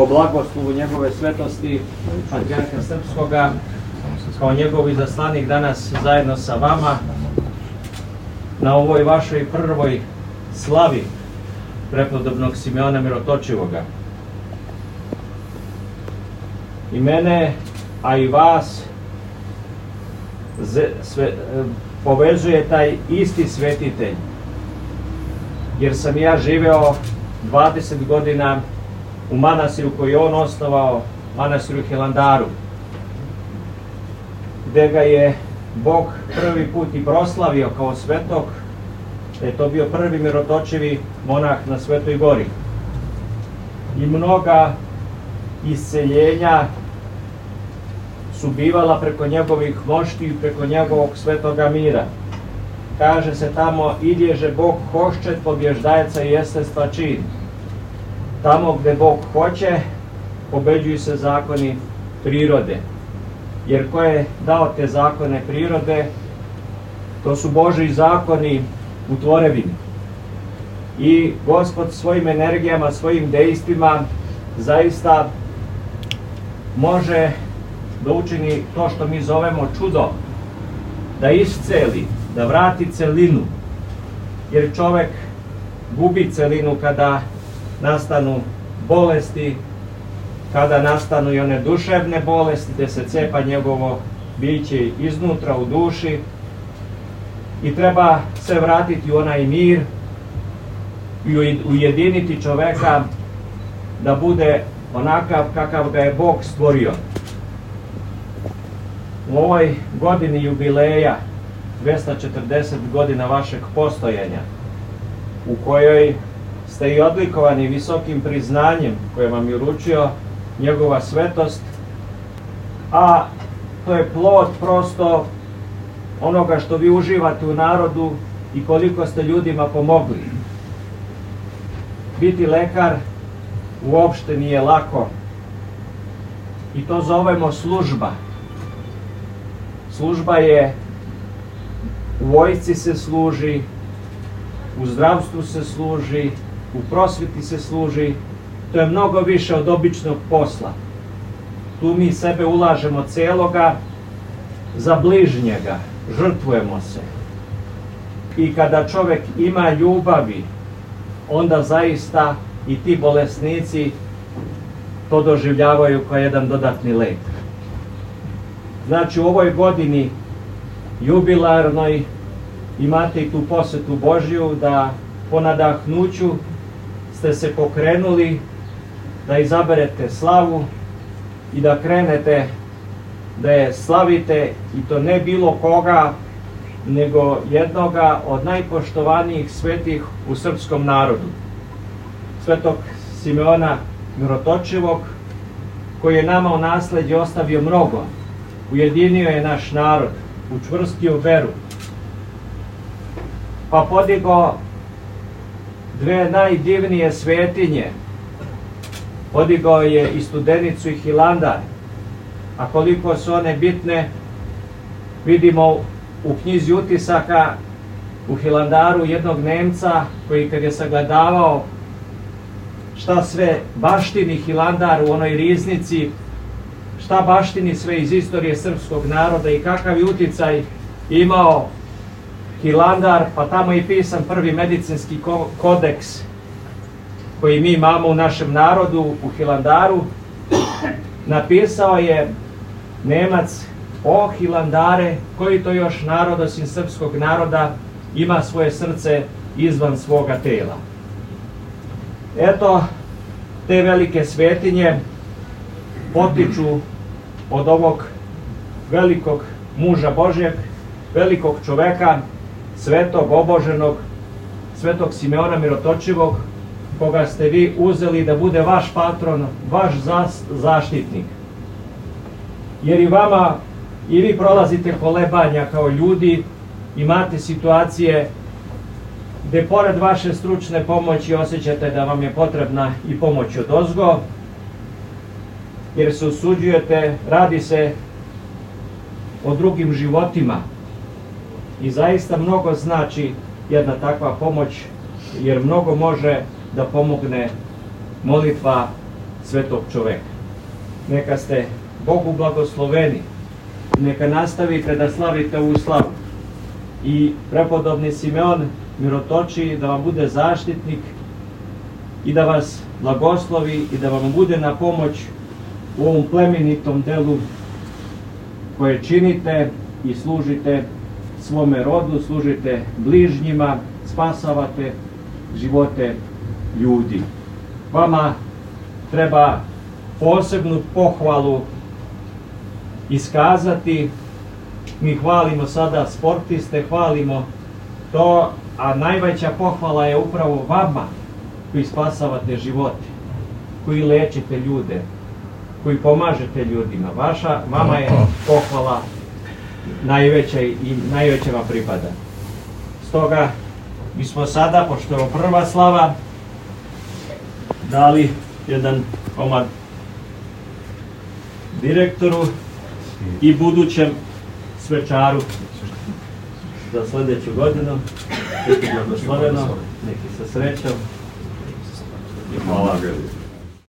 po blagoslovu njegove svetosti Patriarha Srpskoga, kao njegov izaslanik danas zajedno sa vama na ovoj vašoj prvoj slavi prepodobnog Simeona Mirotočivoga. I mene, a i vas, sve, povezuje taj isti svetitelj. Jer sam ja živeo 20 godina u manasiru koji je on osnovao, manasiru Hilandaru, gde ga je Bog prvi put i proslavio kao svetog, da je to bio prvi mirotočivi monah na Svetoj gori. I mnoga isceljenja su bivala preko njegovih mošti i preko njegovog svetoga mira. Kaže se tamo, idježe Bog hošće, pobježdajeca i jestenstva čin. Tamo gde Bog hoće, pobeđuju se zakoni prirode. Jer ko je dao te zakone prirode, to su Boži zakoni u tvorevini. I Gospod svojim energijama, svojim dejstvima zaista može da učini to što mi zovemo čudo, da isceli, da vrati celinu, jer čovek gubi celinu kada nastanu bolesti, kada nastanu i one duševne bolesti, gde se cepa njegovo biće iznutra u duši i treba se vratiti u onaj mir i ujediniti čoveka da bude onakav kakav ga je Bog stvorio. U ovoj godini jubileja 240 godina vašeg postojanja u kojoj ste i odlikovani visokim priznanjem koje vam je uručio njegova svetost, a to je plod prosto onoga što vi uživate u narodu i koliko ste ljudima pomogli. Biti lekar uopšte nije lako i to zovemo služba. Služba je, u vojci se služi, u zdravstvu se služi, u prosveti se služi, to je mnogo više od običnog posla. Tu mi sebe ulažemo celoga za bližnjega, žrtvujemo se. I kada čovek ima ljubavi, onda zaista i ti bolesnici to doživljavaju kao jedan dodatni lek. Znači u ovoj godini jubilarnoj imate i tu posetu Božju da po nadahnuću ste se pokrenuli da izaberete slavu i da krenete da je slavite i to ne bilo koga nego jednoga od najpoštovanijih svetih u srpskom narodu. Svetog Simeona Mirotočivog koji je nama u nasledđe ostavio mnogo ujedinio je naš narod, učvrstio veru, pa podigo dve najdivnije svetinje. Podigao je i studenicu i Hilandar, a koliko su one bitne, vidimo u knjizi utisaka u Hilandaru jednog Nemca koji kad je sagledavao šta sve baštini Hilandar u onoj riznici šta baštini sve iz istorije srpskog naroda i kakav je uticaj imao Hilandar, pa tamo je pisan prvi medicinski kodeks koji mi imamo u našem narodu, u Hilandaru, napisao je Nemac o Hilandare, koji to još narod osim srpskog naroda ima svoje srce izvan svoga tela. Eto, te velike svetinje potiču od ovog velikog muža Božjeg, velikog čoveka, svetog, oboženog, svetog Simeona Mirotočivog, koga ste vi uzeli da bude vaš patron, vaš zaštitnik. Jer i vama, i vi prolazite kolebanja kao ljudi, imate situacije gde pored vaše stručne pomoći osjećate da vam je potrebna i pomoć od ozgo, jer se usuđujete, radi se o drugim životima i zaista mnogo znači jedna takva pomoć, jer mnogo može da pomogne molitva svetog čoveka. Neka ste Bogu blagosloveni, neka nastavite da slavite ovu slavu. I prepodobni Simeon mirotoči da vam bude zaštitnik i da vas blagoslovi i da vam bude na pomoć u ovom plemenitom delu koje činite i služite svome rodu, služite bližnjima, spasavate živote ljudi. Vama treba posebnu pohvalu iskazati. Mi hvalimo sada sportiste, hvalimo to, a najveća pohvala je upravo vama koji spasavate živote, koji lečite ljude, koji pomažete ljudima. Vaša, vama je pohvala najveća i najveća vam pripada. Stoga, mi smo sada, pošto je prva slava, dali jedan komad direktoru i budućem svečaru za sledeću godinu. Neki blagosloveno, neki sa srećom i hvala.